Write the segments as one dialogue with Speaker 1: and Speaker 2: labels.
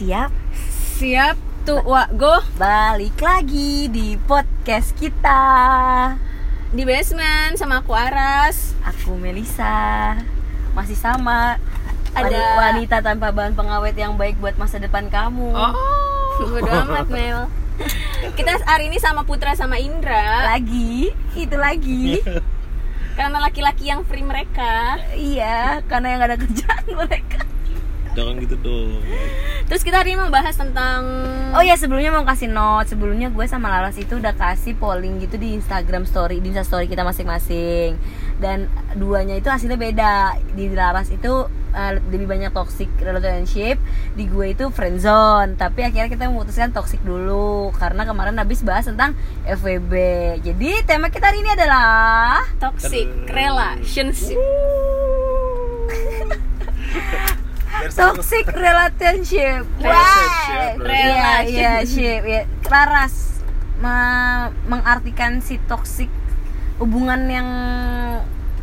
Speaker 1: Siap?
Speaker 2: Siap tuh Wak Go
Speaker 1: Balik lagi di podcast kita.
Speaker 2: Di basement sama aku Aras.
Speaker 1: Aku Melisa Masih sama.
Speaker 2: Ada-
Speaker 1: wanita tanpa bahan pengawet yang baik buat masa depan kamu.
Speaker 2: Oh, bodo amat Mel. Kita hari ini sama Putra sama Indra.
Speaker 1: Lagi, itu lagi.
Speaker 2: Karena laki-laki yang free mereka.
Speaker 1: Iya, karena yang gak ada kerjaan mereka
Speaker 3: Jangan gitu dong.
Speaker 2: Terus kita hari ini mau bahas tentang
Speaker 1: Oh ya sebelumnya mau kasih note Sebelumnya gue sama Laras itu udah kasih polling gitu di Instagram story Di Insta story kita masing-masing. Dan duanya itu hasilnya beda. Di Laras itu eh, lebih banyak toxic relationship. Di gue itu friendzone. Tapi akhirnya kita memutuskan toxic dulu. Karena kemarin habis bahas tentang FWB Jadi tema kita hari ini adalah
Speaker 2: toxic relationship.
Speaker 1: Toxic relationship
Speaker 3: Relationship,
Speaker 2: relationship.
Speaker 1: ship ya. Laras me- mengartikan si toxic hubungan yang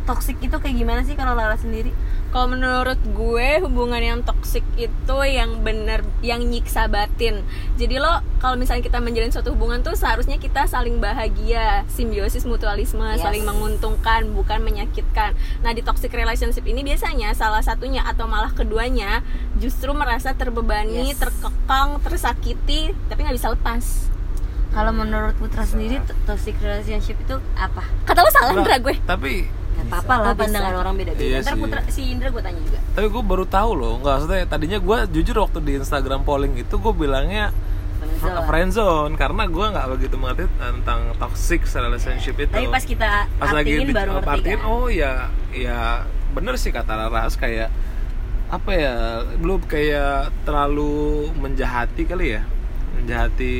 Speaker 1: toxic itu kayak gimana sih kalau Laras sendiri?
Speaker 2: Kalau menurut gue hubungan yang toxic itu yang bener yang nyiksa batin. Jadi lo kalau misalnya kita menjalin suatu hubungan tuh seharusnya kita saling bahagia, simbiosis mutualisme,
Speaker 1: Yes.
Speaker 2: saling menguntungkan bukan menyakitkan. Nah di toxic relationship ini biasanya salah satunya atau malah keduanya justru merasa terbebani,
Speaker 1: Yes.
Speaker 2: terkekang, tersakiti, tapi nggak bisa lepas.
Speaker 1: Kalau menurut Putra sendiri to- toxic relationship itu apa?
Speaker 2: Kata lo salah
Speaker 3: Nggak,
Speaker 2: Indra gue.
Speaker 3: Tapi
Speaker 1: Gak apa-apa lah
Speaker 2: Oh, bisa.
Speaker 1: pandangan orang beda-beda.
Speaker 3: Iya
Speaker 1: Ntar
Speaker 3: sih.
Speaker 1: Putra si Indra gue tanya juga.
Speaker 3: tapi gue baru tahu loh. Nggak maksudnya tadinya gue jujur waktu di Instagram polling itu gue bilangnya
Speaker 1: Friendzone.
Speaker 3: friendzone karena gue nggak begitu mengerti tentang toxic relationship itu.
Speaker 1: Tapi pas kita
Speaker 3: Pas lagi
Speaker 1: artiin
Speaker 3: di-
Speaker 1: baru ngerti kan?
Speaker 3: oh ya ya bener sih kata Laras kayak apa ya belum kayak terlalu menjahati kali ya menjahati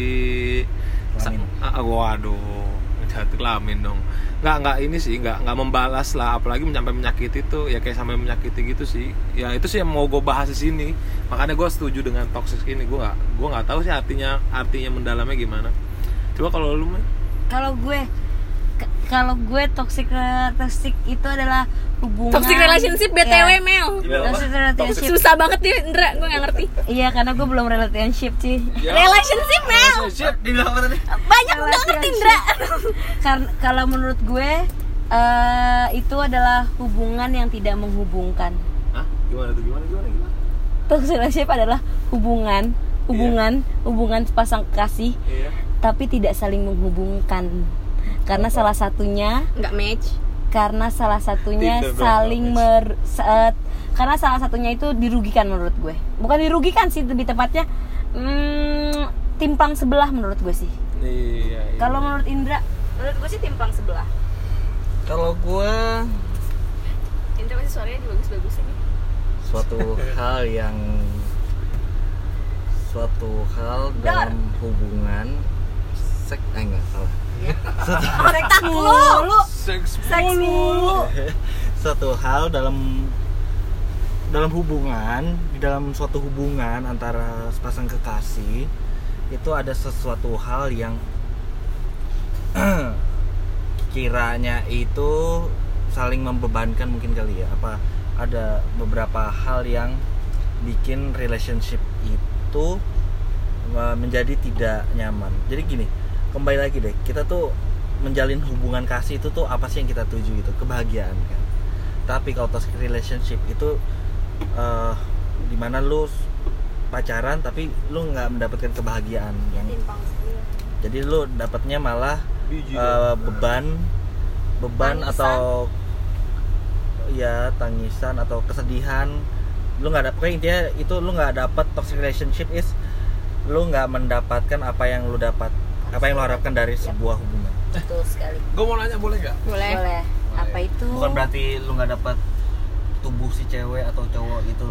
Speaker 3: sa- ah, waduh menjahati kelamin dong nggak nggak ini sih nggak nggak membalas lah. Apalagi sampai menyakiti tuh ya kayak sampai menyakiti gitu sih. Ya itu sih yang mau gue bahas di sini. Makanya gue setuju dengan toxic ini. Gue nggak gue nggak tahu sih artinya artinya mendalamnya gimana. Coba kalau lu Mel?
Speaker 1: Kalau gue kalau gue toxic toxic itu adalah hubungan
Speaker 2: Toxic relationship BTW
Speaker 1: Iya.
Speaker 2: Mel.
Speaker 1: Toxic relationship.
Speaker 2: Susah banget nih Indra, gue nggak ngerti.
Speaker 1: Iya, karena gue belum relationship sih.
Speaker 3: Ya.
Speaker 2: Relationship Mel.
Speaker 3: dibilang apa tadi
Speaker 2: Banyak banget Indra.
Speaker 1: Karena kalau menurut gue eh, itu adalah hubungan yang tidak menghubungkan.
Speaker 3: Hah? gimana tuh gimana gimana gimana
Speaker 1: Toxic relationship adalah hubungan, hubungan, hubungan sepasang kekasih,
Speaker 3: iya
Speaker 1: tapi tidak saling menghubungkan. Karena salah satunya,
Speaker 2: Nggak match.
Speaker 1: karena salah satunya
Speaker 3: Tidak
Speaker 1: saling mer, saat, karena salah satunya itu dirugikan menurut gue. Bukan dirugikan sih, lebih tepatnya hmm, timpang sebelah menurut gue sih.
Speaker 3: iya, iya.
Speaker 1: Kalau menurut Indra, menurut gue sih timpang sebelah.
Speaker 4: Kalau gue
Speaker 2: Indra pasti suaranya dibagus-bagusin nih.
Speaker 4: suatu hal yang suatu hal
Speaker 1: Dar.
Speaker 4: dalam hubungan seks eh enggak salah
Speaker 1: Seks mulu,
Speaker 3: seks
Speaker 1: mulu.
Speaker 4: suatu hal dalam dalam hubungan di dalam suatu hubungan antara sepasang kekasih itu ada sesuatu hal yang kiranya itu saling membebankan mungkin kali ya. Apa ada beberapa hal yang bikin relationship itu uh, menjadi tidak nyaman. Jadi gini kembali lagi deh kita tuh menjalin hubungan kasih itu tuh apa sih yang kita tuju gitu? Kebahagiaan kan? Tapi kalau toxic relationship itu uh, di mana lu pacaran tapi lu nggak mendapatkan kebahagiaan yang
Speaker 1: sebelah.
Speaker 4: jadi lu dapatnya malah uh, beban beban
Speaker 2: Tangisan.
Speaker 4: atau ya tangisan atau kesedihan. Lu nggak dapet intinya itu lu nggak dapat toxic relationship is lu nggak mendapatkan apa yang lu dapat apa yang lu harapkan dari sebuah hubungan
Speaker 1: Betul sekali.
Speaker 3: gue mau nanya boleh nggak
Speaker 2: Boleh.
Speaker 1: Boleh. Apa itu?
Speaker 4: bukan berarti lu nggak dapat tubuh si cewek atau cowok itu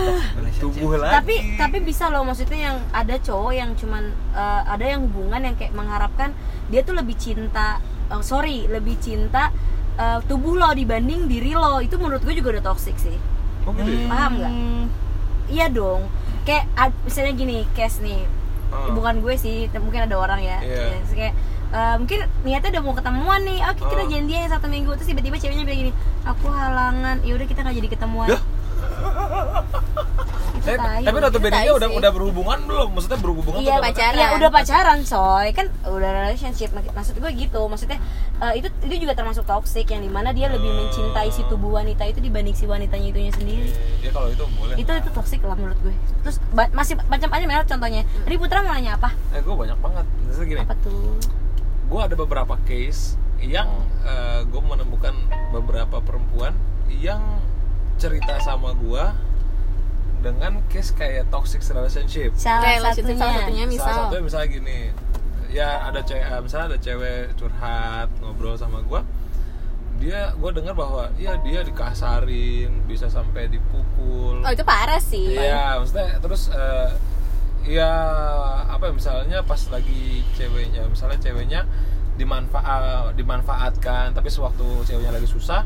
Speaker 3: tubuh lagi
Speaker 1: tapi tapi bisa loh maksudnya yang ada cowok yang cuman eh, ada yang hubungan yang kayak mengharapkan dia tuh lebih cinta eh, sorry lebih cinta eh, tubuh lo dibanding diri lo itu menurut gue juga udah toxic sih
Speaker 3: oh gitu ya?
Speaker 1: paham nggak iya dong kayak misalnya gini case nih
Speaker 3: Oh.
Speaker 1: bukan gue sih mungkin ada orang ya
Speaker 3: Iya.
Speaker 1: Ya, kayak eh, mungkin niatnya udah mau ketemuan nih oke kita
Speaker 3: Oh.
Speaker 1: janjian satu minggu terus tiba-tiba ceweknya bilang gini aku halangan ya udah kita nggak jadi ketemuan.
Speaker 3: Eh, tapi
Speaker 2: Tai
Speaker 3: dia udah udah berhubungan belum? Maksudnya berhubungan
Speaker 1: Iya
Speaker 2: pacaran.
Speaker 1: Iya udah pacaran coy. Kan udah relationship. Mak- maksud gue gitu. Maksudnya eh, itu itu juga termasuk toxic yang di mana dia lebih
Speaker 3: Oh.
Speaker 1: mencintai si tubuh wanita itu dibanding si wanitanya itunya sendiri.
Speaker 3: Ya kalau itu boleh.
Speaker 1: itu itu toxic lah menurut gue. Terus ba- masih macam-macam ya contohnya. Tadi Putra mau nanya apa?
Speaker 3: Eh, gue banyak banget. Misalnya gini,
Speaker 1: apa tuh?
Speaker 3: Gue ada beberapa case yang gue menemukan beberapa perempuan yang cerita sama gue dengan case kayak toxic relationship.
Speaker 1: salah
Speaker 2: Relationship
Speaker 1: satunya,
Speaker 2: salah satunya misal
Speaker 3: Salah satunya misalnya gini, ya ada cewek, misalnya ada cewek curhat ngobrol sama gue, dia gue dengar bahwa ya dia dikasarin, bisa sampai dipukul.
Speaker 2: oh itu parah sih
Speaker 3: Iya, maksudnya terus eh, ya apa ya, misalnya pas lagi ceweknya, misalnya ceweknya dimanfaat dimanfaatkan, tapi sewaktu ceweknya lagi susah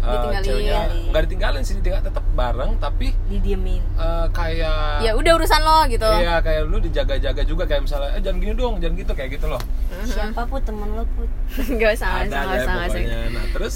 Speaker 3: eh,
Speaker 2: Ditinggalin.
Speaker 3: ceweknya nggak ditinggalin sih, ditinggal tetap bareng, tapi
Speaker 1: didiemin
Speaker 3: eh, kayak
Speaker 2: ya udah urusan lo gitu
Speaker 3: Iya, kayak lu dijaga-jaga juga kayak misalnya eh jangan gini dong, jangan gitu kayak gitu loh.
Speaker 1: siapa put temen lo put
Speaker 2: gak usah
Speaker 3: Ada
Speaker 2: gak usah usah.
Speaker 3: pokoknya. Nah, terus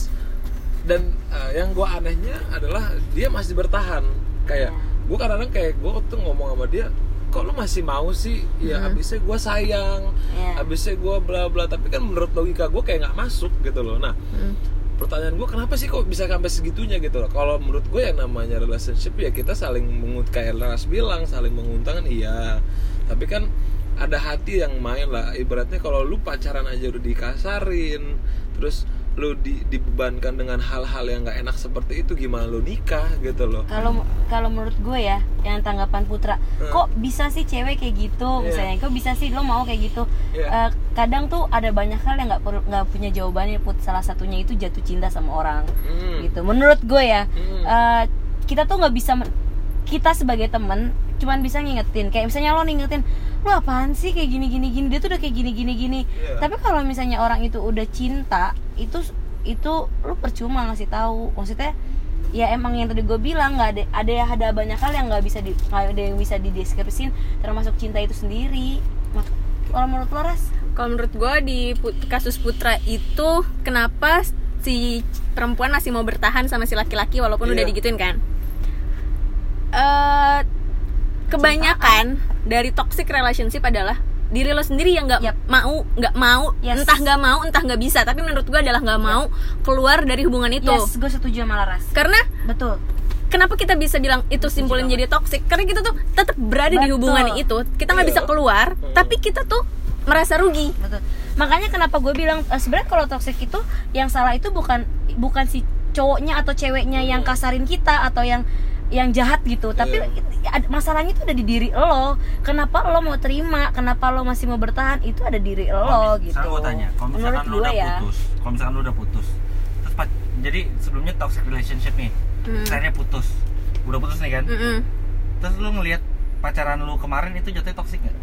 Speaker 3: dan eh, yang gua anehnya adalah dia masih bertahan. Kayak gua kadang-kadang kayak gua tuh ngomong sama dia, kok lu masih mau sih? Ya abisnya gua sayang,
Speaker 1: Iya.
Speaker 3: abisnya gua bla bla. Tapi kan menurut logika gua kayak nggak masuk gitu loh. Nah,
Speaker 2: Hmm.
Speaker 3: Pertanyaan gue kenapa sih kok bisa sampai segitunya gitu loh? Kalau menurut gue yang namanya relationship ya kita saling mengut kayak Laras bilang saling menguntungkan iya. Tapi kan ada hati yang main lah. Ibaratnya kalau lu pacaran aja udah dikasarin terus lu di- dibebankan dengan hal-hal yang nggak enak seperti itu gimana lu nikah gitu loh
Speaker 1: kalau kalau menurut gue ya yang tanggapan Putra
Speaker 3: Hmm.
Speaker 1: kok bisa sih cewek kayak gitu
Speaker 3: Iya.
Speaker 1: misalnya kok bisa sih lo mau kayak gitu
Speaker 3: Iya.
Speaker 1: Eh, kadang tuh ada banyak hal yang nggak perlu nggak punya jawabannya put salah satunya itu jatuh cinta sama orang
Speaker 3: Hmm.
Speaker 1: gitu menurut gue ya
Speaker 3: Hmm.
Speaker 1: eh, kita tuh nggak bisa kita sebagai temen cuman bisa ngingetin kayak misalnya lo ngingetin lo apaan sih kayak gini gini gini dia tuh udah kayak gini gini gini
Speaker 3: Iya.
Speaker 1: tapi kalau misalnya orang itu udah cinta itu itu lo percuma ngasih tahu maksudnya ya emang yang tadi gue bilang nggak ada ada ada banyak hal yang nggak bisa di ada yang bisa dideskripsiin termasuk cinta itu sendiri kalau menurut lo ras
Speaker 2: Kalau menurut gue di put- kasus Putra itu kenapa si perempuan masih mau bertahan sama si laki-laki walaupun
Speaker 3: Iya.
Speaker 2: udah digituin kan? Eh kebanyakan dari toxic relationship adalah diri lo sendiri yang nggak
Speaker 1: Yap.
Speaker 2: mau nggak mau
Speaker 1: Yes.
Speaker 2: entah nggak mau entah nggak bisa. Tapi menurut gue adalah nggak mau keluar dari hubungan itu.
Speaker 1: Yes gue setuju sama Laras.
Speaker 2: Karena
Speaker 1: betul.
Speaker 2: kenapa kita bisa bilang itu simpulin jadi toxic? Karena kita tuh tetap berada di
Speaker 1: Betul.
Speaker 2: hubungan itu. Kita nggak
Speaker 3: Iya.
Speaker 2: bisa keluar tapi kita tuh merasa rugi.
Speaker 1: Betul. Makanya kenapa gue bilang eh, sebenarnya kalau toxic itu yang salah itu bukan bukan si cowoknya atau ceweknya yang kasarin kita atau yang yang jahat gitu. Tapi
Speaker 3: Iya.
Speaker 1: Masalahnya itu ada di diri lo. Kenapa lo mau terima? Kenapa lo masih mau bertahan? Itu ada di diri lo
Speaker 4: mis-
Speaker 1: gitu.
Speaker 4: Sekarang gue tanya, kalau
Speaker 1: menurut
Speaker 4: misalkan lu
Speaker 1: gue
Speaker 4: udah
Speaker 1: ya.
Speaker 4: putus, kalau misalkan lu udah putus, terus jadi sebelumnya toxic relationship nih,
Speaker 2: Hmm.
Speaker 4: akhirnya putus, udah putus nih kan,
Speaker 2: Mm-mm.
Speaker 4: terus lu ngelihat pacaran lu kemarin itu jatuhnya toxic nggak?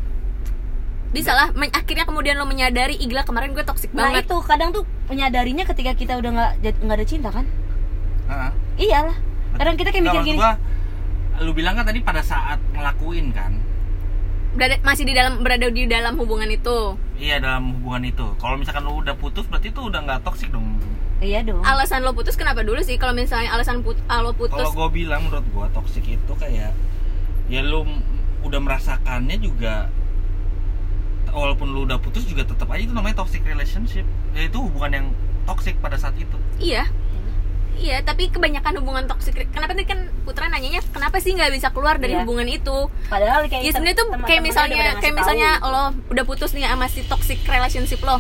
Speaker 2: bisa lah men- akhirnya kemudian lo menyadari igla kemarin gue toxic
Speaker 1: nah
Speaker 2: banget.
Speaker 1: itu kadang tuh menyadarinya ketika kita udah nggak nggak ada cinta kan?
Speaker 4: Heeh.
Speaker 1: iyalah. Kadang kita kayak mikir gini
Speaker 4: gua, lu bilang kan tadi pada saat ngelakuin kan,
Speaker 2: berada masih di dalam berada di dalam hubungan itu
Speaker 4: iya dalam hubungan itu. Kalau misalkan lu udah putus, berarti itu udah nggak toxic dong.
Speaker 1: iya dong
Speaker 2: alasan lo putus kenapa dulu sih kalau misalnya alasan put ah, lo putus
Speaker 4: Kalau gue bilang menurut gue toxic itu kayak ya lu udah merasakannya juga walaupun lu udah putus juga tetap aja itu namanya toxic relationship. Ya, itu hubungan yang toxic pada saat itu.
Speaker 2: iya iya tapi kebanyakan hubungan toxic kenapa tadi kan Putra nanyanya kenapa sih nggak bisa keluar dari
Speaker 1: Iya.
Speaker 2: hubungan itu?
Speaker 1: Padahal kayak
Speaker 2: ya sebenarnya tuh kayak misalnya kayak misalnya
Speaker 1: tahu.
Speaker 2: lo udah putus nih sama si toxic relationship lo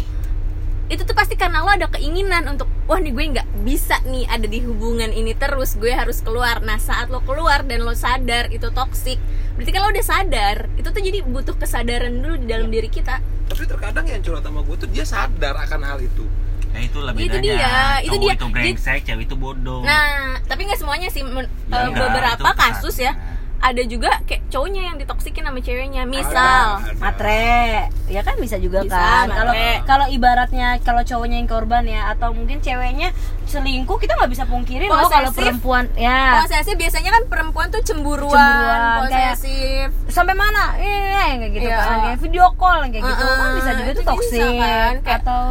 Speaker 2: itu tuh pasti karena lo ada keinginan untuk wah nih gue nggak bisa nih ada di hubungan ini terus gue harus keluar. Nah saat lo keluar dan lo sadar itu toxic berarti kan lo udah sadar itu tuh jadi butuh kesadaran dulu di dalam diri kita.
Speaker 3: Tapi terkadang yang curhat sama gue tuh dia sadar akan hal itu
Speaker 4: Ya itulah
Speaker 2: Itu
Speaker 4: bedanya.
Speaker 2: dia, itu
Speaker 4: Cowok
Speaker 2: dia.
Speaker 4: itu brengsek, cewek itu bodoh.
Speaker 2: nah tapi nggak semuanya sih
Speaker 4: Ya
Speaker 2: beberapa
Speaker 4: itu
Speaker 2: kasus ya
Speaker 4: kesadaran.
Speaker 2: Ada juga kayak cowoknya yang ditoksikin sama ceweknya misal
Speaker 3: Ada, ada.
Speaker 1: matre ya kan bisa juga
Speaker 2: Bisa,
Speaker 1: kan kalau kalau ibaratnya kalau cowoknya yang korban ya atau mungkin ceweknya selingkuh kita nggak bisa pungkirin loh kalau perempuan ya
Speaker 2: posesif biasanya kan perempuan tuh cemburuan,
Speaker 1: Cemburuan, kayak-
Speaker 2: posesif
Speaker 1: sampai mana eh kayak gitu
Speaker 2: Iya.
Speaker 1: kan kayak video call kayak gitu
Speaker 2: Uh-uh,
Speaker 1: kan bisa juga
Speaker 2: itu
Speaker 1: tuh
Speaker 2: bisa
Speaker 1: toksik
Speaker 2: kan, kayak-
Speaker 1: atau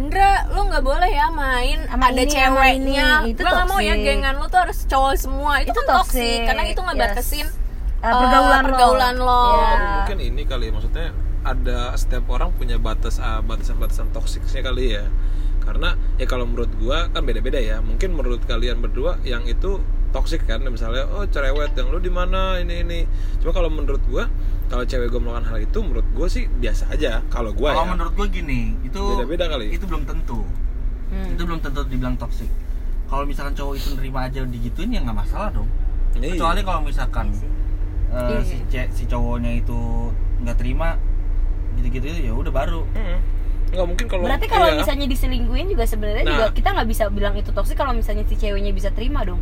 Speaker 2: Ndra, lu nggak boleh ya main
Speaker 1: Sama
Speaker 2: ada
Speaker 1: ini,
Speaker 2: ceweknya.
Speaker 1: ini. Itu
Speaker 2: nggak mau ya gengan lu tuh harus cowok semua. Itu,
Speaker 1: Itu
Speaker 2: kan toxic, karena itu ngebatasin
Speaker 1: yes. Eh, pergaulan, lo.
Speaker 2: pergaulan lo.
Speaker 1: Iya.
Speaker 3: mungkin ini kali ya maksudnya ada setiap orang punya batas ah, batasan-batasan toksiknya kali ya karena ya kalau menurut gua kan beda-beda ya mungkin menurut kalian berdua yang itu toksik kan misalnya oh cerewet yang lu di mana ini ini cuma kalau menurut gua kalau cewek gua melakukan hal itu menurut gua sih biasa aja kalau gua
Speaker 4: kalau
Speaker 3: ya
Speaker 4: menurut gue gini itu
Speaker 3: Beda-beda kali.
Speaker 4: itu belum tentu
Speaker 1: Hmm.
Speaker 4: itu belum tentu dibilang toksik kalau misalkan cowok itu nerima aja digituin ya nggak masalah dong
Speaker 3: Iya.
Speaker 4: kecuali kalau misalkan eh,
Speaker 1: Iya.
Speaker 4: si ce- si cowoknya itu nggak terima gitu-gitu ya udah baru
Speaker 3: Hmm. nggak mungkin kalau
Speaker 1: Berarti kalau
Speaker 3: iya.
Speaker 1: misalnya diselingkuhin juga sebenarnya
Speaker 3: Nah.
Speaker 1: juga kita nggak bisa bilang itu toksik kalau misalnya si ceweknya bisa terima dong.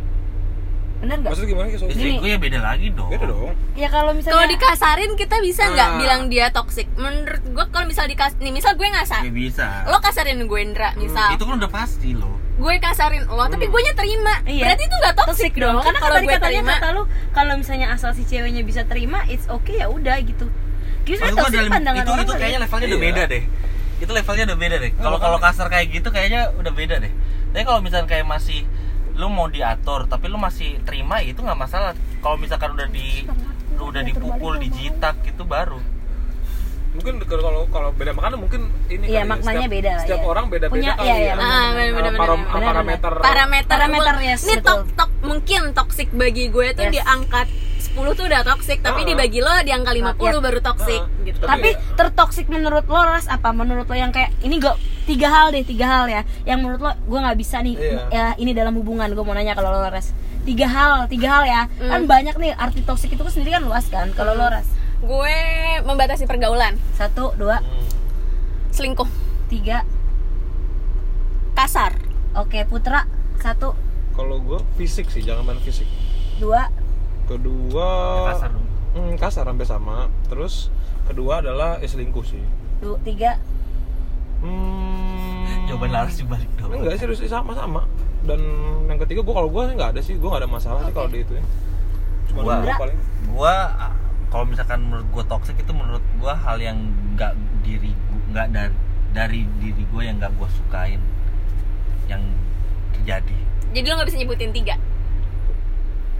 Speaker 1: Bener nggak?
Speaker 3: maksud gimana sih
Speaker 4: gue ya beda lagi dong
Speaker 3: beda dong
Speaker 1: Ya kalau misalnya
Speaker 2: Kalau dikasarin kita bisa nggak
Speaker 3: Ah.
Speaker 2: bilang dia toxic? Menurut gue kalau misal dikas nih misal gue ngasar,
Speaker 4: ya bisa
Speaker 2: lo kasarin gue Indra misal,
Speaker 4: itu kan udah pasti loh
Speaker 2: gue kasarin lo tapi gue nya terima,
Speaker 1: Iya.
Speaker 2: berarti itu nggak toxic,
Speaker 1: toxic
Speaker 2: dong?
Speaker 1: Karena
Speaker 2: kalau gue
Speaker 1: katanya
Speaker 2: terima,
Speaker 1: kata lu kalau misalnya asal si ceweknya bisa terima, it's okay ya udah gitu. Gitu toxic
Speaker 4: dalam-
Speaker 1: pandangan
Speaker 4: itu
Speaker 1: orang
Speaker 4: itu kayaknya
Speaker 1: ya.
Speaker 4: levelnya udah
Speaker 3: Iya.
Speaker 4: beda deh itu levelnya udah beda deh kalau kalau kasar kayak gitu kayaknya udah beda deh tapi kalau misalkan kayak masih lu mau diatur tapi lu masih terima ya itu nggak masalah kalau misalkan udah di lu udah dipukul dijitak itu baru
Speaker 3: mungkin kalau kalau beda makanya mungkin ini
Speaker 1: Iya,
Speaker 3: ya,
Speaker 1: maknanya
Speaker 3: setiap,
Speaker 1: beda lah,
Speaker 3: setiap
Speaker 1: iya.
Speaker 3: orang beda-beda
Speaker 1: Punya-
Speaker 3: kali
Speaker 1: iya, iya,
Speaker 3: ya
Speaker 1: benar,
Speaker 2: Ah, benar, benar, benar,
Speaker 3: param-
Speaker 1: benar.
Speaker 3: parameter
Speaker 2: parameter,
Speaker 1: Parameter, yes,
Speaker 2: ini tok tok mungkin toxic bagi gue tuh
Speaker 1: Yes.
Speaker 2: di angka 10 tuh udah toxic tapi
Speaker 3: Ah.
Speaker 2: dibagi lo di angka 50
Speaker 1: Iya.
Speaker 2: baru toxic
Speaker 3: Ah.
Speaker 2: gitu
Speaker 1: Tapi tertoksik menurut lo ras apa? Menurut lo yang kayak ini gak tiga hal deh tiga hal ya. Yang menurut lo gue nggak bisa nih
Speaker 3: Iya.
Speaker 1: ya ini dalam hubungan gue mau nanya kalau lo ras tiga hal tiga hal ya
Speaker 2: Hmm.
Speaker 1: kan banyak nih arti toksik itu kan sendiri kan luas kan kalau lo ras
Speaker 2: gue membatasi pergaulan.
Speaker 1: Satu dua.
Speaker 3: Hmm.
Speaker 2: selingkuh.
Speaker 1: Tiga.
Speaker 2: Kasar.
Speaker 1: Oke putra. Satu.
Speaker 3: Kalau gue fisik sih jangan main fisik.
Speaker 1: Dua.
Speaker 3: Kedua
Speaker 4: Ya, kasar
Speaker 3: hmm, kasar sampai sama. Terus kedua adalah ya, selingkuh sih.
Speaker 1: Dua tiga.
Speaker 3: Hmm,
Speaker 4: jawaban laras dibalik dong.
Speaker 3: Enggak serius sih sama-sama dan yang ketiga gue kalau gue sih nggak ada sih. Gue nggak ada masalah sih
Speaker 1: Oke.
Speaker 3: kalau di itu cuma
Speaker 4: Gua-
Speaker 3: paling
Speaker 4: gua ah, kalau misalkan menurut gua toxic itu menurut gua hal yang nggak diri nggak dari dari diri gua yang nggak gua sukain yang terjadi.
Speaker 2: Jadi lo nggak bisa nyebutin tiga?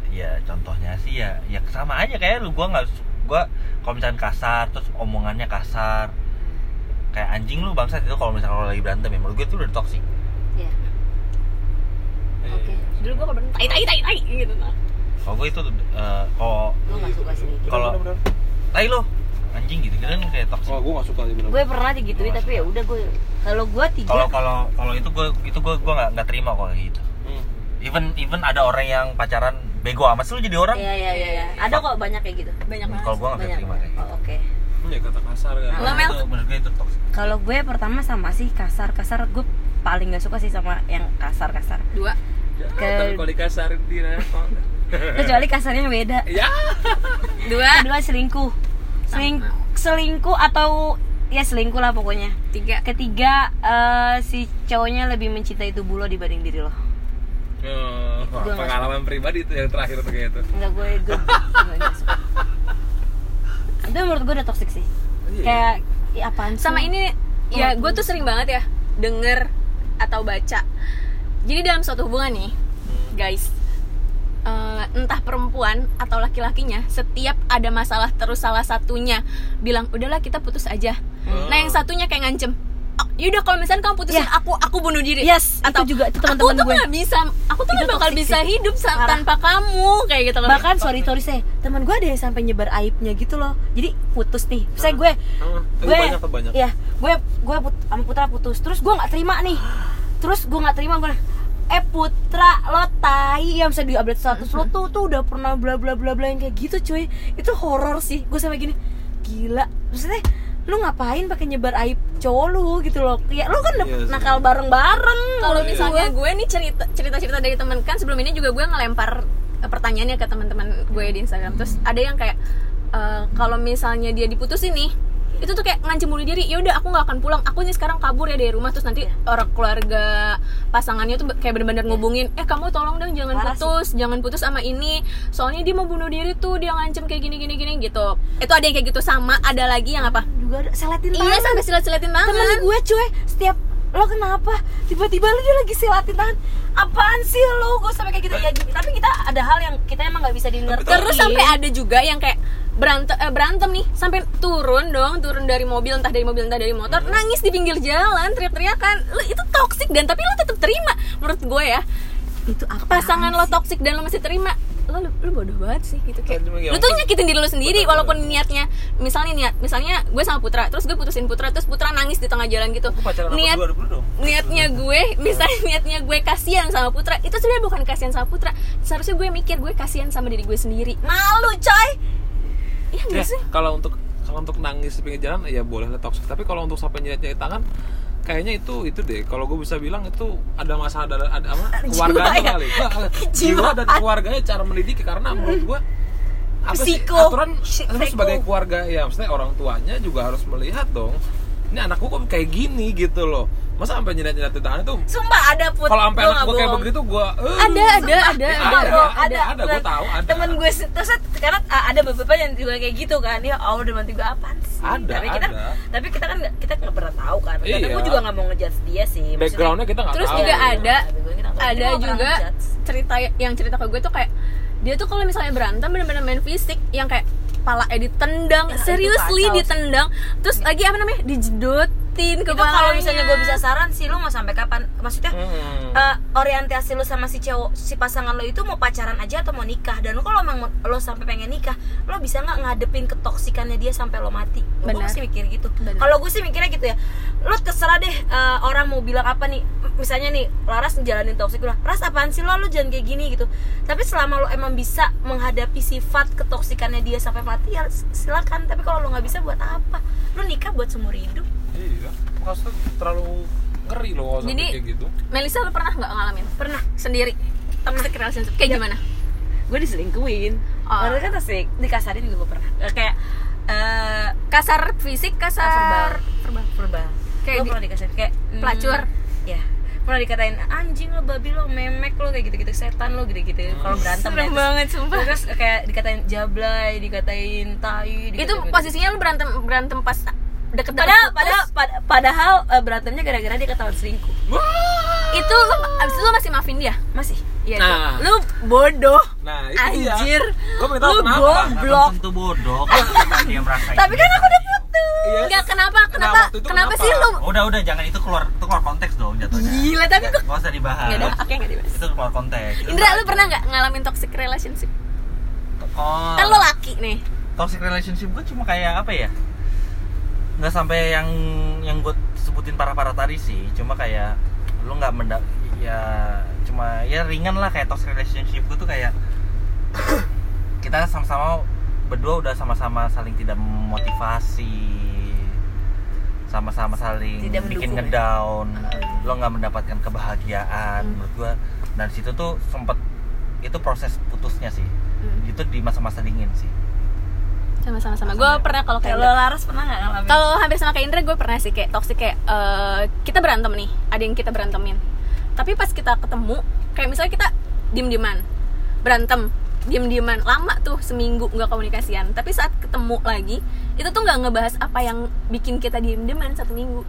Speaker 4: Ya contohnya sih ya ya sama aja kayak lu. Gua nggak gua kalau misalkan kasar terus omongannya kasar kayak anjing lu bangsat itu kalau misalkan lo lagi berantem ya menurut gue itu udah toxic.
Speaker 1: Ya
Speaker 3: Eh,
Speaker 1: oke.
Speaker 2: Dulu gue kalau tai tai tai tai gitu nah.
Speaker 4: Kalau gue itu eh, kalau Kalau- tai lo anjing gitu kan kayak toxic
Speaker 3: oh gue nggak suka sih bener
Speaker 1: gue pernah digituin tapi ya udah gue kalau gue tiga
Speaker 4: kalau kalau kalau itu gue itu gue gue nggak nggak terima kalau gitu
Speaker 3: Hmm.
Speaker 4: even even ada orang yang pacaran bego amat sih lu jadi orang
Speaker 1: Iya iya iya. iya. Ada kok banyak kayak gitu.
Speaker 2: banyak banget
Speaker 4: kalau gue nggak terima kayak gitu
Speaker 1: Oh, Oke.
Speaker 3: Hmm, ya kata kasar kan
Speaker 2: Mel?
Speaker 4: menurut gue itu toxic
Speaker 1: Kalau gue pertama sama sih kasar kasar gue paling gak suka sih sama yang kasar kasar.
Speaker 2: dua
Speaker 1: Ke-
Speaker 3: kalau dikasarin Tina
Speaker 1: Kecuali kasarnya beda.
Speaker 3: ya
Speaker 2: dua
Speaker 1: Kedua selingkuh. Seling selingkuh atau ya selingkuh lah pokoknya.
Speaker 2: tiga
Speaker 1: Ketiga eh, si cowoknya lebih mencintai tubuh lo dibanding diri lo.
Speaker 3: Oh,
Speaker 1: Gua
Speaker 3: pengalaman pribadi tuh yang terakhir tuh kayak itu
Speaker 1: Enggak gue gue. Itu menurut gue udah toxic sih.
Speaker 3: Iya.
Speaker 1: Kayak ya apaan sih?
Speaker 2: sama ini ya
Speaker 1: Oh,
Speaker 2: gue tuh sering banget ya denger atau baca jadi dalam suatu hubungan nih guys eh, entah perempuan atau laki-lakinya setiap ada masalah terus salah satunya bilang udahlah kita putus aja. Nah yang satunya kayak ngancem "Ah, yaudah kalau misalnya kamu putusin
Speaker 1: Ya.
Speaker 2: aku aku bunuh diri.
Speaker 1: Yes, itu juga, itu teman-teman
Speaker 2: aku tuh
Speaker 1: gue.
Speaker 2: nggak bisa aku tuh
Speaker 1: Itu
Speaker 2: nggak bakal bisa
Speaker 1: sih.
Speaker 2: hidup
Speaker 1: Parah.
Speaker 2: tanpa kamu kayak gitu loh.
Speaker 1: Bahkan sorry sorry saya teman gue ada yang sampai nyebar aibnya gitu loh. Jadi putus nih. Saya gue
Speaker 3: Ah,
Speaker 1: gue
Speaker 3: banyak banyak?
Speaker 1: ya gue gue put, sama putra putus. Terus gue nggak terima nih. Terus gue nggak terima gue eh putra lo tai yang bisa di update status lo tuh tuh udah pernah bla bla bla bla yang kayak gitu cuy. Itu horor sih. Gue sampai gini gila maksudnya lu ngapain pakai nyebar aib cowok lu? Gitu loh. Ya lu kan udah
Speaker 3: Iya
Speaker 1: nakal bareng bareng
Speaker 2: kalau misalnya gue nih cerita cerita cerita dari teman kan sebelum ini juga gue ngelempar eh, pertanyaannya ke teman-teman gue di Instagram. Terus ada yang kayak eh, kalau misalnya dia diputusin nih itu tuh kayak ngancem bunuh diri. Ya udah aku nggak akan pulang. Aku nih sekarang kabur ya dari rumah. Terus nanti orang keluarga pasangannya tuh kayak bener-bener ngubungin eh kamu tolong dong jangan
Speaker 1: Parah sih.
Speaker 2: putus jangan putus sama ini. Soalnya dia mau bunuh diri tuh dia ngancem kayak gini gini gini gitu. Itu ada yang kayak gitu. Sama ada lagi yang apa?
Speaker 1: Juga ada seletin
Speaker 2: iya sampai silat-silatin tangan.
Speaker 1: Temen gue cuy. Setiap lo kenapa? Tiba-tiba lu dia lagi silatin tangan. Apaan sih lo? Gue sampai kayak gitu. Ya gitu. tapi kita ada hal yang kita emang nggak bisa dengar
Speaker 2: terus sampai ada juga yang kayak berantem eh, berantem nih sampai turun dong turun dari mobil entah dari mobil entah dari motor nangis di pinggir jalan teriak-teriakan. Lu itu toksik dan tapi lo tetap terima menurut gue ya.
Speaker 1: Itu apa
Speaker 2: pasangan lo toksik dan lo masih terima. Lo lu, lu bodoh banget sih gitu kayak.
Speaker 3: Ya
Speaker 2: lu tuh nyakitin diri lu sendiri
Speaker 3: Betul,
Speaker 2: walaupun
Speaker 3: betul.
Speaker 2: niatnya misalnya niat misalnya gue sama Putra terus gue putusin Putra terus Putra nangis di tengah jalan gitu. Niat niatnya gue misalnya niatnya gue kasihan sama Putra itu sebenarnya bukan kasihan sama Putra. Seharusnya gue mikir gue kasihan sama diri gue sendiri.
Speaker 1: Malu coy
Speaker 2: iya
Speaker 3: Ya,
Speaker 2: nggak sih?
Speaker 3: kalau untuk kalau untuk nangis di pinggir jalan ya boleh lah toxic. Tapi kalau untuk sampai nyet nyet tangan kayaknya itu itu deh. Kalau gue bisa bilang itu ada masalah ada ada apa? Keluarganya
Speaker 1: ya?
Speaker 3: kali. Jiwa. Dan keluarganya cara mendidik karena menurut gue apa sih
Speaker 1: Psiko.
Speaker 3: aturan
Speaker 1: Psiko.
Speaker 3: sebagai keluarga ya maksudnya orang tuanya juga harus melihat dong ini anakku kok kayak gini gitu loh masa sampai nyedat nyedat tangan itu?
Speaker 1: Sumpah ada put
Speaker 3: kalau sampai anak gue kayak begitu gue
Speaker 2: ada ada ada
Speaker 3: Ya,
Speaker 2: ada
Speaker 3: ada,
Speaker 1: ada,
Speaker 3: ada, ada, gua tahu, ada.
Speaker 1: temen gue terus karena ada beberapa yang juga kayak gitu kan. Ya oh udah nanti gue apaan sih?
Speaker 3: Ada,
Speaker 1: tapi kita
Speaker 3: ada.
Speaker 1: tapi kita kan kita nggak pernah tahu kan. Karena
Speaker 3: Iya.
Speaker 1: gue juga nggak mau ngejudge dia sih. Maksudnya-
Speaker 3: backgroundnya kita nggak
Speaker 2: terus
Speaker 3: tahu.
Speaker 2: juga ada
Speaker 1: gue-
Speaker 2: ada juga cerita yang cerita ke gue tuh kayak dia tuh kalau misalnya berantem bener-bener main fisik yang kayak palanya ditendang.
Speaker 1: Ya,
Speaker 2: seriously ditendang. Terus lagi apa namanya dijedotin ke
Speaker 1: itu kalau misalnya gue bisa saran sih lu mau sampai kapan? Maksudnya
Speaker 3: Hmm.
Speaker 1: eh, orientasi lu sama si cowok si pasangan lo itu mau pacaran aja atau mau nikah? Dan kalau emang lo sampai pengen nikah lo bisa nggak ngadepin ketoksikannya dia sampai lo mati? Gue sih mikir gitu. Kalau gue sih mikirnya gitu ya. Lo terserah deh eh, orang mau bilang apa nih. Misalnya nih Laras ngejalanin toksik lo Ras apaan sih lo? Lo jangan kayak gini gitu. Tapi selama lo emang bisa menghadapi sifat ketoksikannya dia sampai mati ya silakan. Tapi kalau lo nggak bisa buat apa? Lo nikah buat seumur hidup
Speaker 3: Iya, maksudnya terlalu ngeri loh kalau sampai
Speaker 2: Jadi-
Speaker 3: kayak gitu.
Speaker 2: Melisa lu pernah nggak ngalamin?
Speaker 1: Pernah
Speaker 2: sendiri? Toxic relationship kayak
Speaker 1: Ya.
Speaker 2: gimana?
Speaker 1: Gue diselingkuhin.
Speaker 2: Oh.
Speaker 1: Orang kan asik dikasarin juga gue pernah. Eh, kayak eh
Speaker 2: kasar fisik kasar
Speaker 1: verbal verbal
Speaker 2: Kayak
Speaker 1: gue
Speaker 2: di-
Speaker 1: pernah dikasarin kayak mm,
Speaker 2: pelacur.
Speaker 1: ya. Pernah dikatain anjing lo babi lo memek lo kayak gitu gitu setan lo gitu gitu kalau berantem
Speaker 2: serem
Speaker 1: ya, terus-
Speaker 2: banget sumpah.
Speaker 1: terus kayak dikatain jablay dikatain tai
Speaker 2: itu
Speaker 1: dikatain-
Speaker 2: posisinya lu berantem berantem pas deket
Speaker 1: padahal padahal pad- padahal eh, berantemnya gara-gara dia ketahuan selingkuh.
Speaker 2: Itu lu abis itu lu masih maafin dia?
Speaker 1: Masih.
Speaker 2: Iya,
Speaker 3: Nah.
Speaker 2: lu bodoh.
Speaker 3: Nah, itu.
Speaker 2: Anjir.
Speaker 3: Tahu
Speaker 2: Lu
Speaker 3: kenapa.
Speaker 2: goblok.
Speaker 4: Tentu bodoh. Dia merasa
Speaker 1: tapi kan aku udah putus.
Speaker 3: Iya.
Speaker 2: Enggak kenapa? Kenapa?
Speaker 3: Nah,
Speaker 2: kenapa,
Speaker 3: kenapa?
Speaker 2: sih lu?
Speaker 4: Udah udah jangan. Itu keluar itu keluar konteks dong jatuhnya.
Speaker 2: Gila tapi kok
Speaker 4: nggak usah dibahas.
Speaker 2: Nggak ada, oke nggak dibahas.
Speaker 4: Itu keluar konteks.
Speaker 2: Indra lu pernah nggak ngalamin toxic relationship?
Speaker 4: Oh.
Speaker 2: Kan lu laki nih.
Speaker 4: Toxic relationship gue cuma kayak apa ya nggak sampai yang yang gue sebutin parah-parah tadi sih. Cuma kayak lu nggak mendak ya cuma ya ringan lah kayak toxic relationship gue tuh kayak kita sama-sama berdua udah sama-sama saling tidak memotivasi sama-sama saling
Speaker 1: Tidak
Speaker 4: bikin
Speaker 1: ya?
Speaker 4: ngedown. Lo nggak mendapatkan kebahagiaan menurut gue dan situ tuh sempet itu proses putusnya sih.
Speaker 2: Hmm.
Speaker 4: itu di masa-masa dingin sih
Speaker 2: sama-sama. Sama gue pernah kalau kayak
Speaker 1: kalau Laras pernah nggak ngalamin?
Speaker 2: Kalau hampir sama kayak Indra gue pernah sih kayak toxic kayak eh, kita berantem nih. Ada yang kita berantemin. Tapi pas kita ketemu kayak misalnya kita diem dieman berantem diem dieman lama tuh seminggu nggak komunikasian. Tapi saat ketemu lagi itu tuh nggak ngebahas apa yang bikin kita diem dieman satu minggu.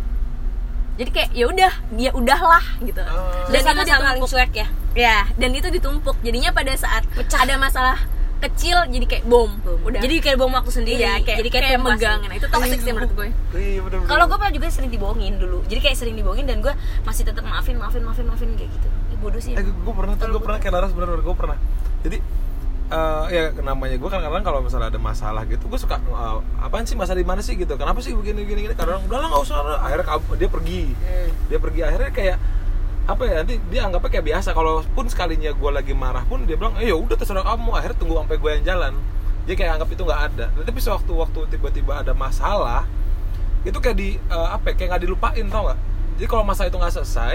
Speaker 2: Jadi kayak ya udah dia udahlah gitu.
Speaker 3: Oh.
Speaker 2: dan
Speaker 1: sama
Speaker 2: itu ditumpuk.
Speaker 1: cuek ya?
Speaker 2: Ya dan itu ditumpuk. Jadinya pada saat ada masalah kecil jadi kayak bom, udah.
Speaker 1: Jadi kayak bom waktu sendiri.
Speaker 2: Iya kayak
Speaker 1: jadi kayak,
Speaker 2: kayak megang nah itu toxic sih menurut gue.
Speaker 3: Iya, bener-bener.
Speaker 1: kalau gue pernah juga sering dibohongin dulu. Jadi kayak sering dibohongin dan gue masih tetap maafin maafin maafin maafin kayak gitu. Bodoh sih
Speaker 3: eh, gue pernah tuh, gue pernah kayak Laras bener-bener gue pernah. Jadi eh, ya namanya gue kadang-kadang kalau misalnya ada masalah gitu gue suka eh, apaan sih masalah di mana sih gitu? Kenapa sih begini begini gini? Kadang udah lah nggak usah akhirnya dia pergi.
Speaker 1: Hmm.
Speaker 3: dia pergi akhirnya kayak apa ya nanti dia anggapnya kayak biasa. Kalaupun sekalinya gue lagi marah pun dia bilang eh ya udah terserah kamu. Akhirnya tunggu sampai gue yang jalan. Dia kayak anggap itu nggak ada. Nah, tapi sewaktu waktu tiba-tiba ada masalah itu kayak di eh, apa ya, kayak nggak dilupain tau nggak? Jadi kalau masalah itu nggak selesai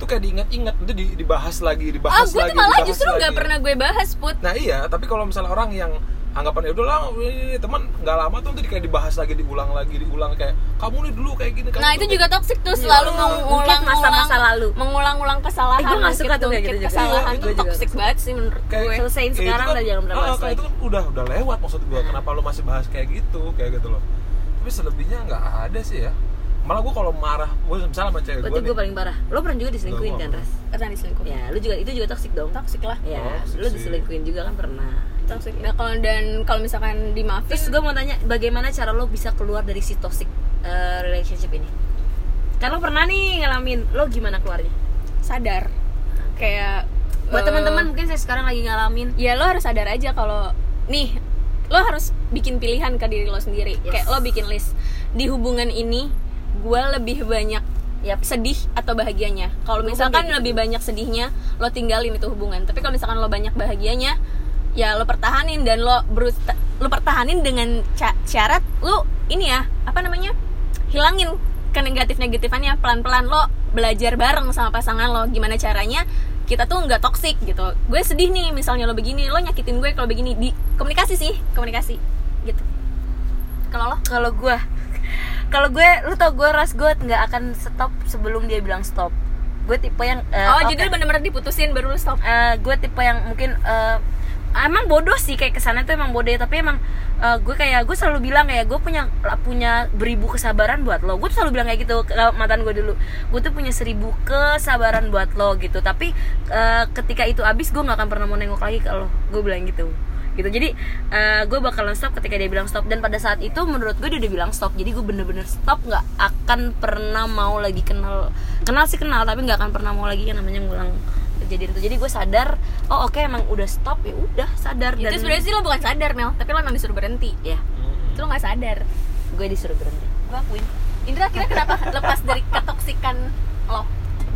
Speaker 3: itu kayak diingat-ingat itu di- dibahas lagi
Speaker 2: ah
Speaker 3: dibahas
Speaker 2: gue
Speaker 3: lagi
Speaker 2: tuh malah justru nggak pernah gue bahas put.
Speaker 3: Nah iya tapi kalau misalnya orang yang anggapan ya udahlah ini teman nggak lama tuh nanti kayak dibahas lagi diulang lagi diulang kayak kamu nih dulu kayak gini kamu
Speaker 2: nah itu juga toxic tuh
Speaker 3: Iya.
Speaker 2: selalu mengulang
Speaker 1: masa-masa lalu.
Speaker 2: mengulang-ulang kesalahan
Speaker 1: Eh, gue nggak suka tuh kayak gitu juga.
Speaker 2: kesalahan
Speaker 1: Iya,
Speaker 2: tuh
Speaker 1: juga
Speaker 2: toxic
Speaker 1: nggak
Speaker 2: banget sih menurut
Speaker 3: kayak
Speaker 2: gue
Speaker 1: Selesaiin
Speaker 3: itu
Speaker 1: sekarang
Speaker 3: kan-
Speaker 1: udah jangan pernah
Speaker 3: ah,
Speaker 1: bahas
Speaker 3: kayak
Speaker 1: lagi.
Speaker 3: itu kan udah udah lewat maksud gue kenapa lo masih bahas kayak gitu kayak gitu loh tapi selebihnya nggak ada sih ya malah gue kalau marah gue misalnya sama cewek
Speaker 1: Berarti
Speaker 3: gue
Speaker 1: gue paling parah. Lo pernah juga diselingkuhin kan. Ras?
Speaker 2: pernah diselingkuhin
Speaker 1: Ya, lu juga itu juga toxic dong.
Speaker 2: toxic lah
Speaker 1: Ya,
Speaker 3: Toxic
Speaker 1: lu diselingkuhin juga kan pernah.
Speaker 2: Toxic nah kalau dan kalau misalkan dimaafin
Speaker 1: Terus gue mau tanya, bagaimana cara lo bisa keluar dari si toxic uh, relationship ini? Kan lo pernah nih ngalamin, lo gimana keluarnya?
Speaker 2: sadar kayak
Speaker 1: Buat
Speaker 2: eh,
Speaker 1: teman-teman mungkin saya sekarang lagi ngalamin
Speaker 2: ya lo harus sadar aja kalau nih lo harus bikin pilihan ke diri lo sendiri
Speaker 1: Yes.
Speaker 2: kayak lo bikin list di hubungan ini gue lebih banyak
Speaker 1: Yap.
Speaker 2: sedih atau bahagianya kalau misalkan lebih banyak sedihnya lo tinggalin itu hubungan tapi kalau misalkan lo banyak bahagianya ya lo pertahanin dan lo berusaha lo pertahanin dengan syarat lo ini ya apa namanya hilangin ke negatif negatifannya pelan pelan lo belajar bareng sama pasangan lo gimana caranya kita tuh nggak toksik gitu. Gue sedih nih misalnya lo begini lo nyakitin gue kalau begini. Di komunikasi sih komunikasi gitu. Kalau lo?
Speaker 1: Kalau gue kalau gue lu tau gue ras gue nggak akan stop sebelum dia bilang stop. Gue tipe yang eh,
Speaker 2: oh
Speaker 1: oke.
Speaker 2: jadi lo bener-bener diputusin baru lo stop?
Speaker 1: Eh, gue tipe yang mungkin eh, emang bodoh sih kayak kesannya tuh emang bodoh ya. Tapi emang eh, gue kayak gue selalu bilang kayak gue punya punya beribu kesabaran buat lo. Gue tuh selalu bilang kayak gitu ke mantan gue dulu. Gue tuh punya seribu kesabaran buat lo gitu. Tapi eh, ketika itu habis gue nggak akan pernah mau nengok lagi ke lo. Gue bilang gitu. Gitu. Jadi eh, gue bakalan stop ketika dia bilang stop. Dan pada saat itu menurut gue dia udah bilang stop. Jadi gue bener-bener stop nggak akan pernah mau lagi kenal. Kenal sih kenal tapi nggak akan pernah mau lagi yang namanya ngulang kejadian itu. Jadi gue sadar oh oke emang udah stop ya udah sadar.
Speaker 2: Itu sebenarnya sih lo bukan sadar Mel. Tapi lo emang disuruh berhenti.
Speaker 1: Ya
Speaker 2: itu lo nggak sadar.
Speaker 1: Gue disuruh berhenti.
Speaker 2: Gue akuin. Indra kira kenapa lepas dari ketoksikan lo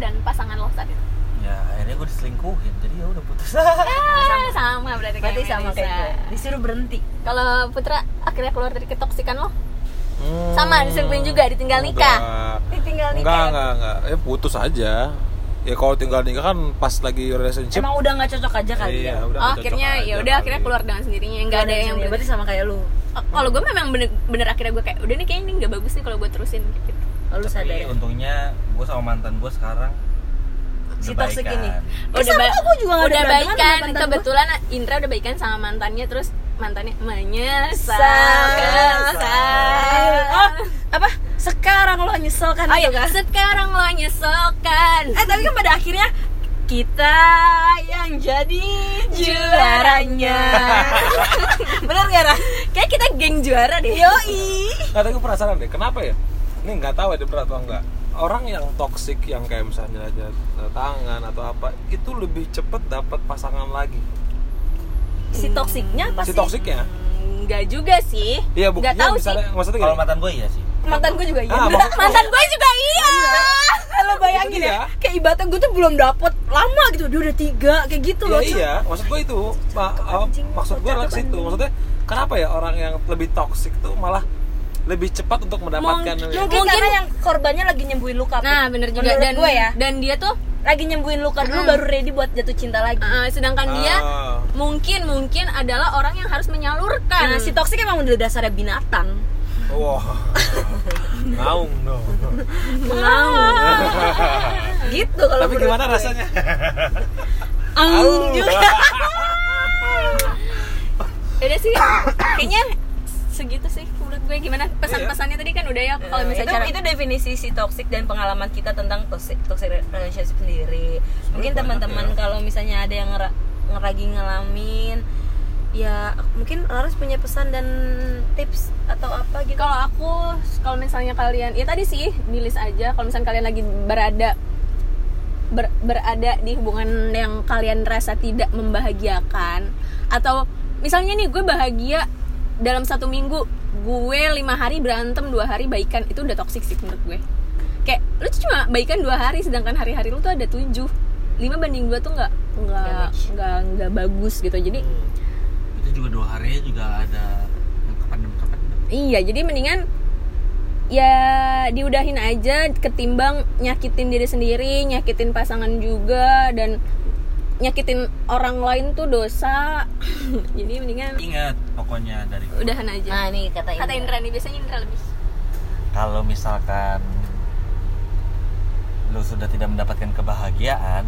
Speaker 2: dan pasangan lo saat itu?
Speaker 4: Ya akhirnya gue diselingkuhin. Jadi ya udah putus.
Speaker 2: Ah, sama berarti
Speaker 1: berarti
Speaker 2: kayak
Speaker 1: sama kayak gue disuruh berhenti.
Speaker 2: Kalau Putra akhirnya keluar dari ketoksikan lo?
Speaker 3: Hmm,
Speaker 2: Sama, diselingkuhin juga, ditinggal nikah.
Speaker 3: enggak.
Speaker 1: tinggal
Speaker 3: enggak enggak enggak. Ya putus aja ya kalau tinggal nikah kan pas lagi relationship.
Speaker 1: Emang udah nggak cocok aja kali
Speaker 3: iya,
Speaker 1: ya?
Speaker 3: udah
Speaker 2: oh akhirnya ya udah akhirnya keluar dengan sendirinya. Nggak ada yang
Speaker 1: ya, berarti sama kayak lu.
Speaker 2: Oh, kalau gue memang bener, bener akhirnya gue kayak udah nih kayaknya ini nggak bagus nih kalau gue terusin gitu.
Speaker 1: Oh, lu sadar
Speaker 4: tapi
Speaker 1: ya?
Speaker 4: untungnya gue sama mantan gue sekarang
Speaker 1: Si
Speaker 4: udah
Speaker 1: toxic ini.
Speaker 2: udah
Speaker 1: sama
Speaker 2: ba-
Speaker 1: aku juga
Speaker 2: udah baikan. kebetulan Indra udah baikan sama mantannya terus mantannya menyesal.
Speaker 1: Nyesal. Apa? Sekarang lo nyesel kan
Speaker 2: oh iya.
Speaker 1: kan?
Speaker 2: Sekarang lo nyeselkan.
Speaker 1: Eh tapi kan pada akhirnya kita yang jadi juaranya. Bener gak Ras?
Speaker 2: kayak kita geng juara deh.
Speaker 1: Yoi.
Speaker 3: Nggak, tapi gue penasaran deh, kenapa ya? Ini nggak tahu ada berat atau enggak. Orang yang toksik yang kayak misalnya aja tangan atau apa, itu lebih cepet dapat pasangan lagi.
Speaker 1: si toksiknya pasti
Speaker 3: Si toksiknya?
Speaker 2: Nggak juga sih.
Speaker 3: Iya,
Speaker 2: nggak tahu sih.
Speaker 3: maksudnya
Speaker 4: kalau mantan gue iya sih
Speaker 1: mantan gue juga iya.
Speaker 3: Ah,
Speaker 2: mantan gue juga iya.
Speaker 1: lo bayangin
Speaker 3: Itu
Speaker 1: ya. Kayak ibaratnya gue tuh belum dapet lama gitu. Dia udah tiga kayak gitu
Speaker 3: Ya
Speaker 1: loh. Cuy.
Speaker 3: iya, maksud gue itu. Ma- uh,
Speaker 1: anjing,
Speaker 3: maksud gue lah situ. Maksudnya kenapa ya orang yang lebih toksik tuh malah lebih cepat untuk mendapatkan
Speaker 2: Mungkin-
Speaker 1: mungkin,
Speaker 2: Mungkin-
Speaker 1: karena yang korbannya lagi nyembuhin luka
Speaker 2: nah bener juga.
Speaker 1: Menurut
Speaker 2: dan
Speaker 1: gue ya.
Speaker 2: dan dia tuh
Speaker 1: lagi nyembuhin luka dulu
Speaker 2: Mm.
Speaker 1: baru ready buat jatuh cinta lagi.
Speaker 2: Uh, sedangkan dia
Speaker 3: Ah.
Speaker 2: mungkin mungkin adalah orang yang harus menyalurkan.
Speaker 1: Nah, si toksik emang udah dasarnya binatang.
Speaker 3: Wah. Ngaung dong.
Speaker 1: Mau. gitu kalau
Speaker 3: Tapi gimana
Speaker 1: gue.
Speaker 3: rasanya?
Speaker 1: Aung juga.
Speaker 2: Udah sih, kayaknya segitu sih menurut gue gimana pesan-pesannya tadi kan udah ya kalau
Speaker 1: itu,
Speaker 2: misalnya cara
Speaker 1: itu definisi si toxic dan pengalaman kita tentang toxic, toxic relationship sendiri. Mungkin teman-teman
Speaker 3: ya.
Speaker 1: kalau misalnya ada yang ngera- ngeragi ngalamin ya mungkin Laras punya pesan dan tips atau apa gitu.
Speaker 2: kalau aku kalau misalnya kalian ya tadi sih di list aja kalau misalnya kalian lagi berada ber- berada di hubungan yang kalian rasa tidak membahagiakan atau misalnya nih gue bahagia dalam satu minggu gue lima hari berantem dua hari baikan itu udah toxic sih menurut gue. Kayak lu cuma baikan dua hari sedangkan hari-hari lu tuh ada tujuh. Lima banding dua tuh nggak nggak nggak nggak bagus gitu. Jadi
Speaker 4: itu juga dua hari juga ada yang kependem kependem
Speaker 2: Iya, jadi mendingan ya diudahin aja ketimbang nyakitin diri sendiri, nyakitin pasangan juga dan nyakitin orang lain tuh dosa. jadi mendingan
Speaker 4: ingat pokoknya dari gua.
Speaker 2: udahan aja.
Speaker 1: Nah, nih kata
Speaker 2: Kata Indra nih biasanya Indra lebih.
Speaker 4: kalau misalkan lu sudah tidak mendapatkan kebahagiaan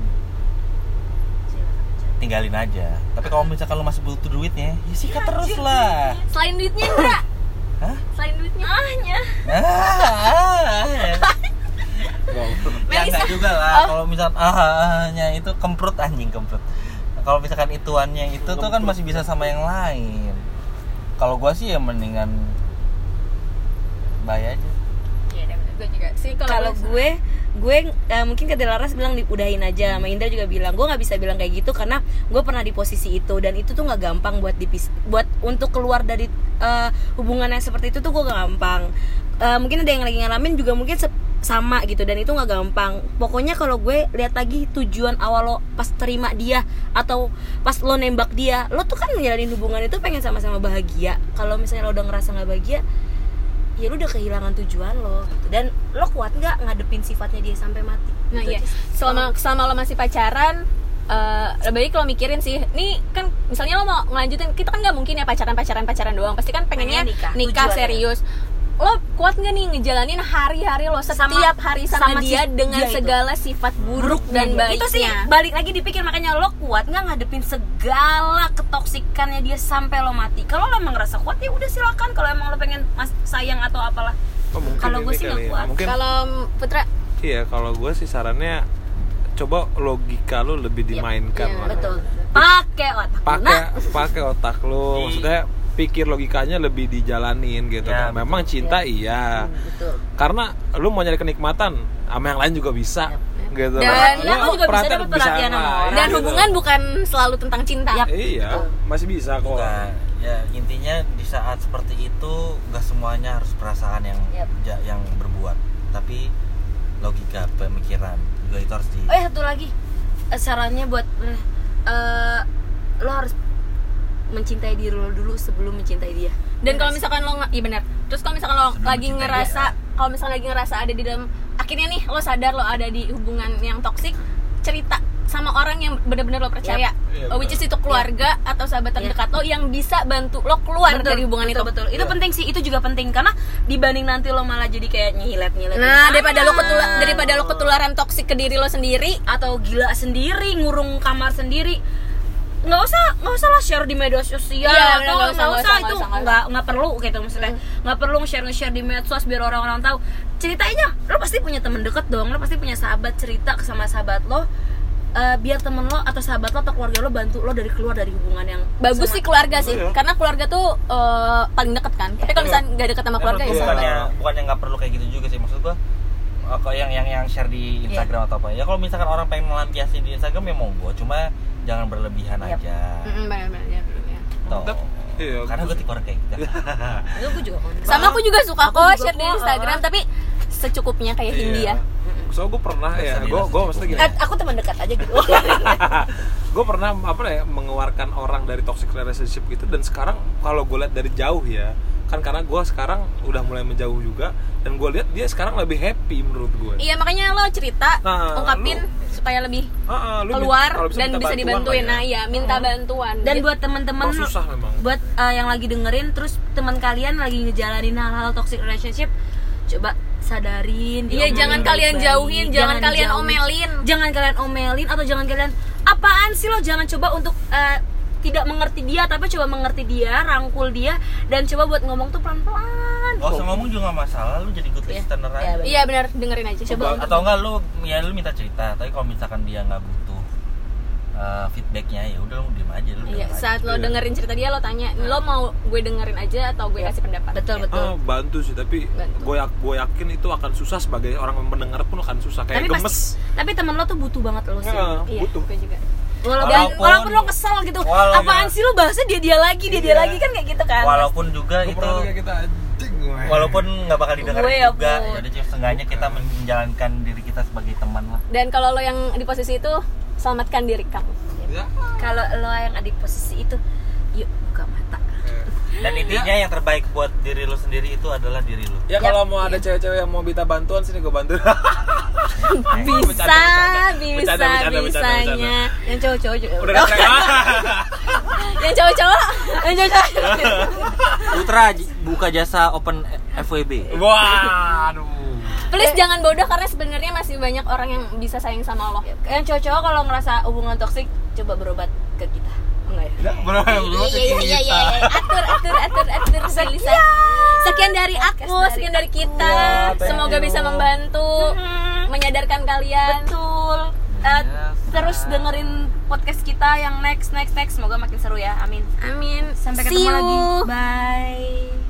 Speaker 4: tinggalin aja tapi kalau misalkan lu masih butuh duitnya ya sikat ya, terus lah
Speaker 2: selain duitnya enggak
Speaker 4: Hah?
Speaker 2: Selain duitnya? Ahnya.
Speaker 4: Ah, ya enggak juga lah. Oh. Kalau misal ahnya itu kemprut anjing kemprut. Kalau misalkan ituannya itu kemprut. tuh kan masih bisa sama yang lain. Kalau gua sih ya mendingan bayar aja.
Speaker 2: Juga sih
Speaker 1: kalau gue gue eh, mungkin kata Laras bilang diudahin aja sama Indra juga bilang. Gue nggak bisa bilang kayak gitu karena gue pernah di posisi itu dan itu tuh nggak gampang buat dipis buat untuk keluar dari eh, hubungan yang seperti itu tuh gue gak gampang. Eh, mungkin ada yang lagi ngalamin juga mungkin sama gitu dan itu nggak gampang. Pokoknya kalau gue lihat lagi tujuan awal lo pas terima dia atau pas lo nembak dia lo tuh kan ngejalanin hubungan itu pengen sama-sama bahagia. Kalau misalnya lo udah ngerasa nggak bahagia ya lu udah kehilangan tujuan lo gitu. dan lo kuat nggak ngadepin sifatnya dia sampai mati
Speaker 2: Nah
Speaker 1: Gitu
Speaker 2: iya, selama selama lo masih pacaran, eh lebih baik lo mikirin sih. Nih kan misalnya lo mau ngelanjutin, kita kan nggak mungkin ya pacaran pacaran pacaran doang. Pasti kan pengennya
Speaker 1: Pengen nikah,
Speaker 2: nikah, serius. Lo kuat nggak nih ngejalanin hari-hari lo
Speaker 1: Sama-
Speaker 2: setiap hari sama,
Speaker 1: sama
Speaker 2: dia
Speaker 1: si-
Speaker 2: dengan
Speaker 1: dia itu.
Speaker 2: segala sifat buruk dan
Speaker 1: Iya.
Speaker 2: baiknya.
Speaker 1: itu sih balik lagi dipikir makanya lo kuat nggak ngadepin segala ketoksikannya dia sampai lo mati kalau lo emang ngerasa kuat ya udah silakan kalau emang lo pengen mas sayang atau apalah
Speaker 3: Oh,
Speaker 1: Kalau gue sih nggak
Speaker 3: ya.
Speaker 1: kuat.
Speaker 3: Mungkin
Speaker 2: Kalau Putra,
Speaker 3: iya kalau gue sih sarannya coba logika lu lebih dimainkan
Speaker 2: iya,
Speaker 3: lah.
Speaker 1: betul pakai otak
Speaker 3: pakai pakai otak lu maksudnya pikir logikanya lebih dijalanin gitu.
Speaker 4: Ya,
Speaker 3: kan. memang cinta iya.
Speaker 1: betul.
Speaker 3: Karena lu mau nyari kenikmatan sama yang lain juga bisa gitu.
Speaker 2: Dan-
Speaker 3: Lu
Speaker 1: lu juga bisa dapet perhatian sama orang.
Speaker 2: dan
Speaker 3: gitu.
Speaker 2: hubungan bukan selalu tentang cinta.
Speaker 1: Yap.
Speaker 3: iya masih bisa kok.
Speaker 4: Nah, ya intinya di saat seperti itu nggak semuanya harus perasaan yang ja- yang berbuat. Tapi logika pemikiran juga itu harus di
Speaker 1: oh ya satu lagi. Sarannya buat eh, eh, lo harus mencintai diri lo dulu sebelum mencintai dia.
Speaker 2: Dan kalau misalkan lo nggak iya benar terus kalau misalkan lo
Speaker 4: Sebelum
Speaker 2: lagi ngerasa kalau misalkan lagi ngerasa ada di dalam akhirnya nih lo sadar lo ada di hubungan yang toksik cerita sama orang yang benar-benar lo percaya.
Speaker 3: Iya,
Speaker 2: Oh, which is itu keluarga atau sahabat terdekat lo yang bisa bantu lo keluar
Speaker 1: Betul,
Speaker 2: dari hubungan
Speaker 1: betul,
Speaker 2: itu.
Speaker 1: betul. Itu
Speaker 3: Iya.
Speaker 1: penting sih itu juga penting. Karena dibanding nanti lo malah jadi kayak nyilet nyilet
Speaker 2: nah daripada lo ketular daripada lo ketularan toksik ke diri lo sendiri
Speaker 1: atau gila sendiri ngurung kamar sendiri nggak usah nggak usah lah share di media sosial
Speaker 2: Iya,
Speaker 1: atau
Speaker 2: nggak usah,
Speaker 1: usah
Speaker 2: usah,
Speaker 1: itu
Speaker 2: nggak usah, nggak
Speaker 1: perlu gitu maksudnya. Nggak perlu nge-share nge-share di medsos biar orang-orang tahu. Ceritanya lo pasti punya temen deket dong lo pasti punya sahabat cerita sama sahabat lo Eh, biar temen lo atau sahabat lo atau keluarga lo bantu lo dari keluar dari hubungan yang
Speaker 2: bagus
Speaker 1: sama-
Speaker 2: sih keluarga sih
Speaker 3: Iya.
Speaker 2: karena keluarga tuh eh, paling deket kan. Tapi kalau misalnya nggak deket sama keluarga ya sahabat
Speaker 4: bukannya bukannya nggak perlu kayak gitu juga sih. Maksud gua eh, kok yang yang yang share di Instagram atau apa ya. Kalau misalkan orang pengen melampiaskan di Instagram ya monggo. Cuma jangan berlebihan
Speaker 1: Yap.
Speaker 4: aja
Speaker 2: Mm-mm, benar-benar ya, ya.
Speaker 4: Toh.
Speaker 3: Tapi- iya,
Speaker 4: karena gue tipe orang kayak gitu
Speaker 1: Itu gue juga kontra.
Speaker 2: sama aku juga suka
Speaker 1: Aku
Speaker 2: kok
Speaker 1: juga
Speaker 2: share di Instagram
Speaker 1: ah.
Speaker 2: tapi secukupnya kayak Hindia
Speaker 3: so gue pernah ya gue gue maksudnya gini
Speaker 1: Eh, aku teman dekat aja gitu
Speaker 3: gue pernah apa ya mengeluarkan orang dari toxic relationship gitu dan sekarang kalau gue lihat dari jauh ya kan karena gue sekarang udah mulai menjauh juga dan gue lihat dia sekarang lebih happy menurut gue
Speaker 2: iya makanya lo cerita
Speaker 3: Nah,
Speaker 2: ungkapin
Speaker 3: lu-
Speaker 2: supaya lebih
Speaker 3: ah, lu
Speaker 2: keluar
Speaker 3: minta- kalau
Speaker 2: dan bisa dibantuin.
Speaker 3: ya.
Speaker 2: nah iya minta bantuan.
Speaker 1: Dan buat teman-teman
Speaker 3: Emang susah memang.
Speaker 1: buat uh, yang lagi dengerin terus teman kalian lagi ngejalanin hal-hal toxic relationship coba sadarin
Speaker 2: Iya, jangan kalian jauhin, jangan kalian
Speaker 1: dijauhin.
Speaker 2: omelin.
Speaker 1: jangan kalian omelin atau jangan kalian apaan sih lo? Jangan coba untuk uh, tidak mengerti dia tapi coba mengerti dia rangkul dia dan coba buat ngomong tuh pelan-pelan.
Speaker 4: Gak usah ngomong juga nggak masalah lu jadi good
Speaker 1: Iya.
Speaker 4: listener
Speaker 1: Iya,
Speaker 4: aja.
Speaker 2: iya benar dengerin aja.
Speaker 1: Coba untuk-
Speaker 4: atau enggak lu ya lu minta cerita tapi kalau misalkan dia nggak butuh uh, feedbacknya ya udah lu diem aja lu
Speaker 2: iya
Speaker 4: diem aja.
Speaker 2: saat lo
Speaker 3: Iya.
Speaker 2: dengerin cerita dia lo tanya lo mau gue dengerin aja atau gue kasih pendapat?
Speaker 1: Betul betul.
Speaker 3: Ah, bantu sih tapi
Speaker 2: Bantu.
Speaker 3: gue gue yakin itu akan susah sebagai orang yang mendengar pun akan susah. Kayak
Speaker 1: tapi
Speaker 3: gemes.
Speaker 1: pasti tapi temen lo tuh butuh banget lo sih.
Speaker 3: Nah,
Speaker 2: iya
Speaker 3: butuh.
Speaker 2: gue juga
Speaker 1: walaupun,
Speaker 4: Walaupun-
Speaker 1: walaupun lo kesel gitu.
Speaker 4: Walaupun-
Speaker 1: apaan sih lo bahasnya dia dia lagi dia dia
Speaker 3: Iya.
Speaker 1: lagi. Kan kayak gitu kan?
Speaker 4: Walaupun juga itu walaupun nggak bakal didengar
Speaker 1: Gue
Speaker 4: juga.
Speaker 1: Bu.
Speaker 4: ya udah Cif, seenggaknya kita menjalankan diri kita sebagai teman lah.
Speaker 2: Dan kalau lo yang di posisi itu selamatkan diri kamu.
Speaker 3: Ya
Speaker 1: kalau lo yang ada di posisi itu yuk buka mata
Speaker 4: dan intinya yang terbaik buat diri lu sendiri itu adalah diri lu.
Speaker 3: Ya kalau mau ada cewek-cewek yang mau minta bantuan sini gue bantu.
Speaker 2: Bisa
Speaker 3: bercanda,
Speaker 2: bisa
Speaker 3: bercanda, bercanda,
Speaker 2: bisanya.
Speaker 1: yang cowok-cowok juga.
Speaker 3: Udah gak
Speaker 2: yang cowok-cowok.
Speaker 1: Yang cowok
Speaker 4: Putra buka jasa open FWB
Speaker 3: wah aduh
Speaker 2: please jangan bodoh karena sebenarnya masih banyak orang yang bisa sayang sama lo.
Speaker 1: Yang cowok-cowok kalau ngerasa hubungan toksik coba berobat ke kita enggak ya
Speaker 3: bro bro
Speaker 2: Iya iya iya iya atur atur atur atur Selisa. Sekian dari aku, sekian dari kita. Semoga bisa membantu
Speaker 1: Hmm,
Speaker 2: menyadarkan kalian.
Speaker 1: betul. Eh,
Speaker 4: Ya,
Speaker 1: terus dengerin podcast kita yang next next next. Semoga makin seru ya. Amin.
Speaker 2: Amin.
Speaker 1: sampai ketemu lagi. Bye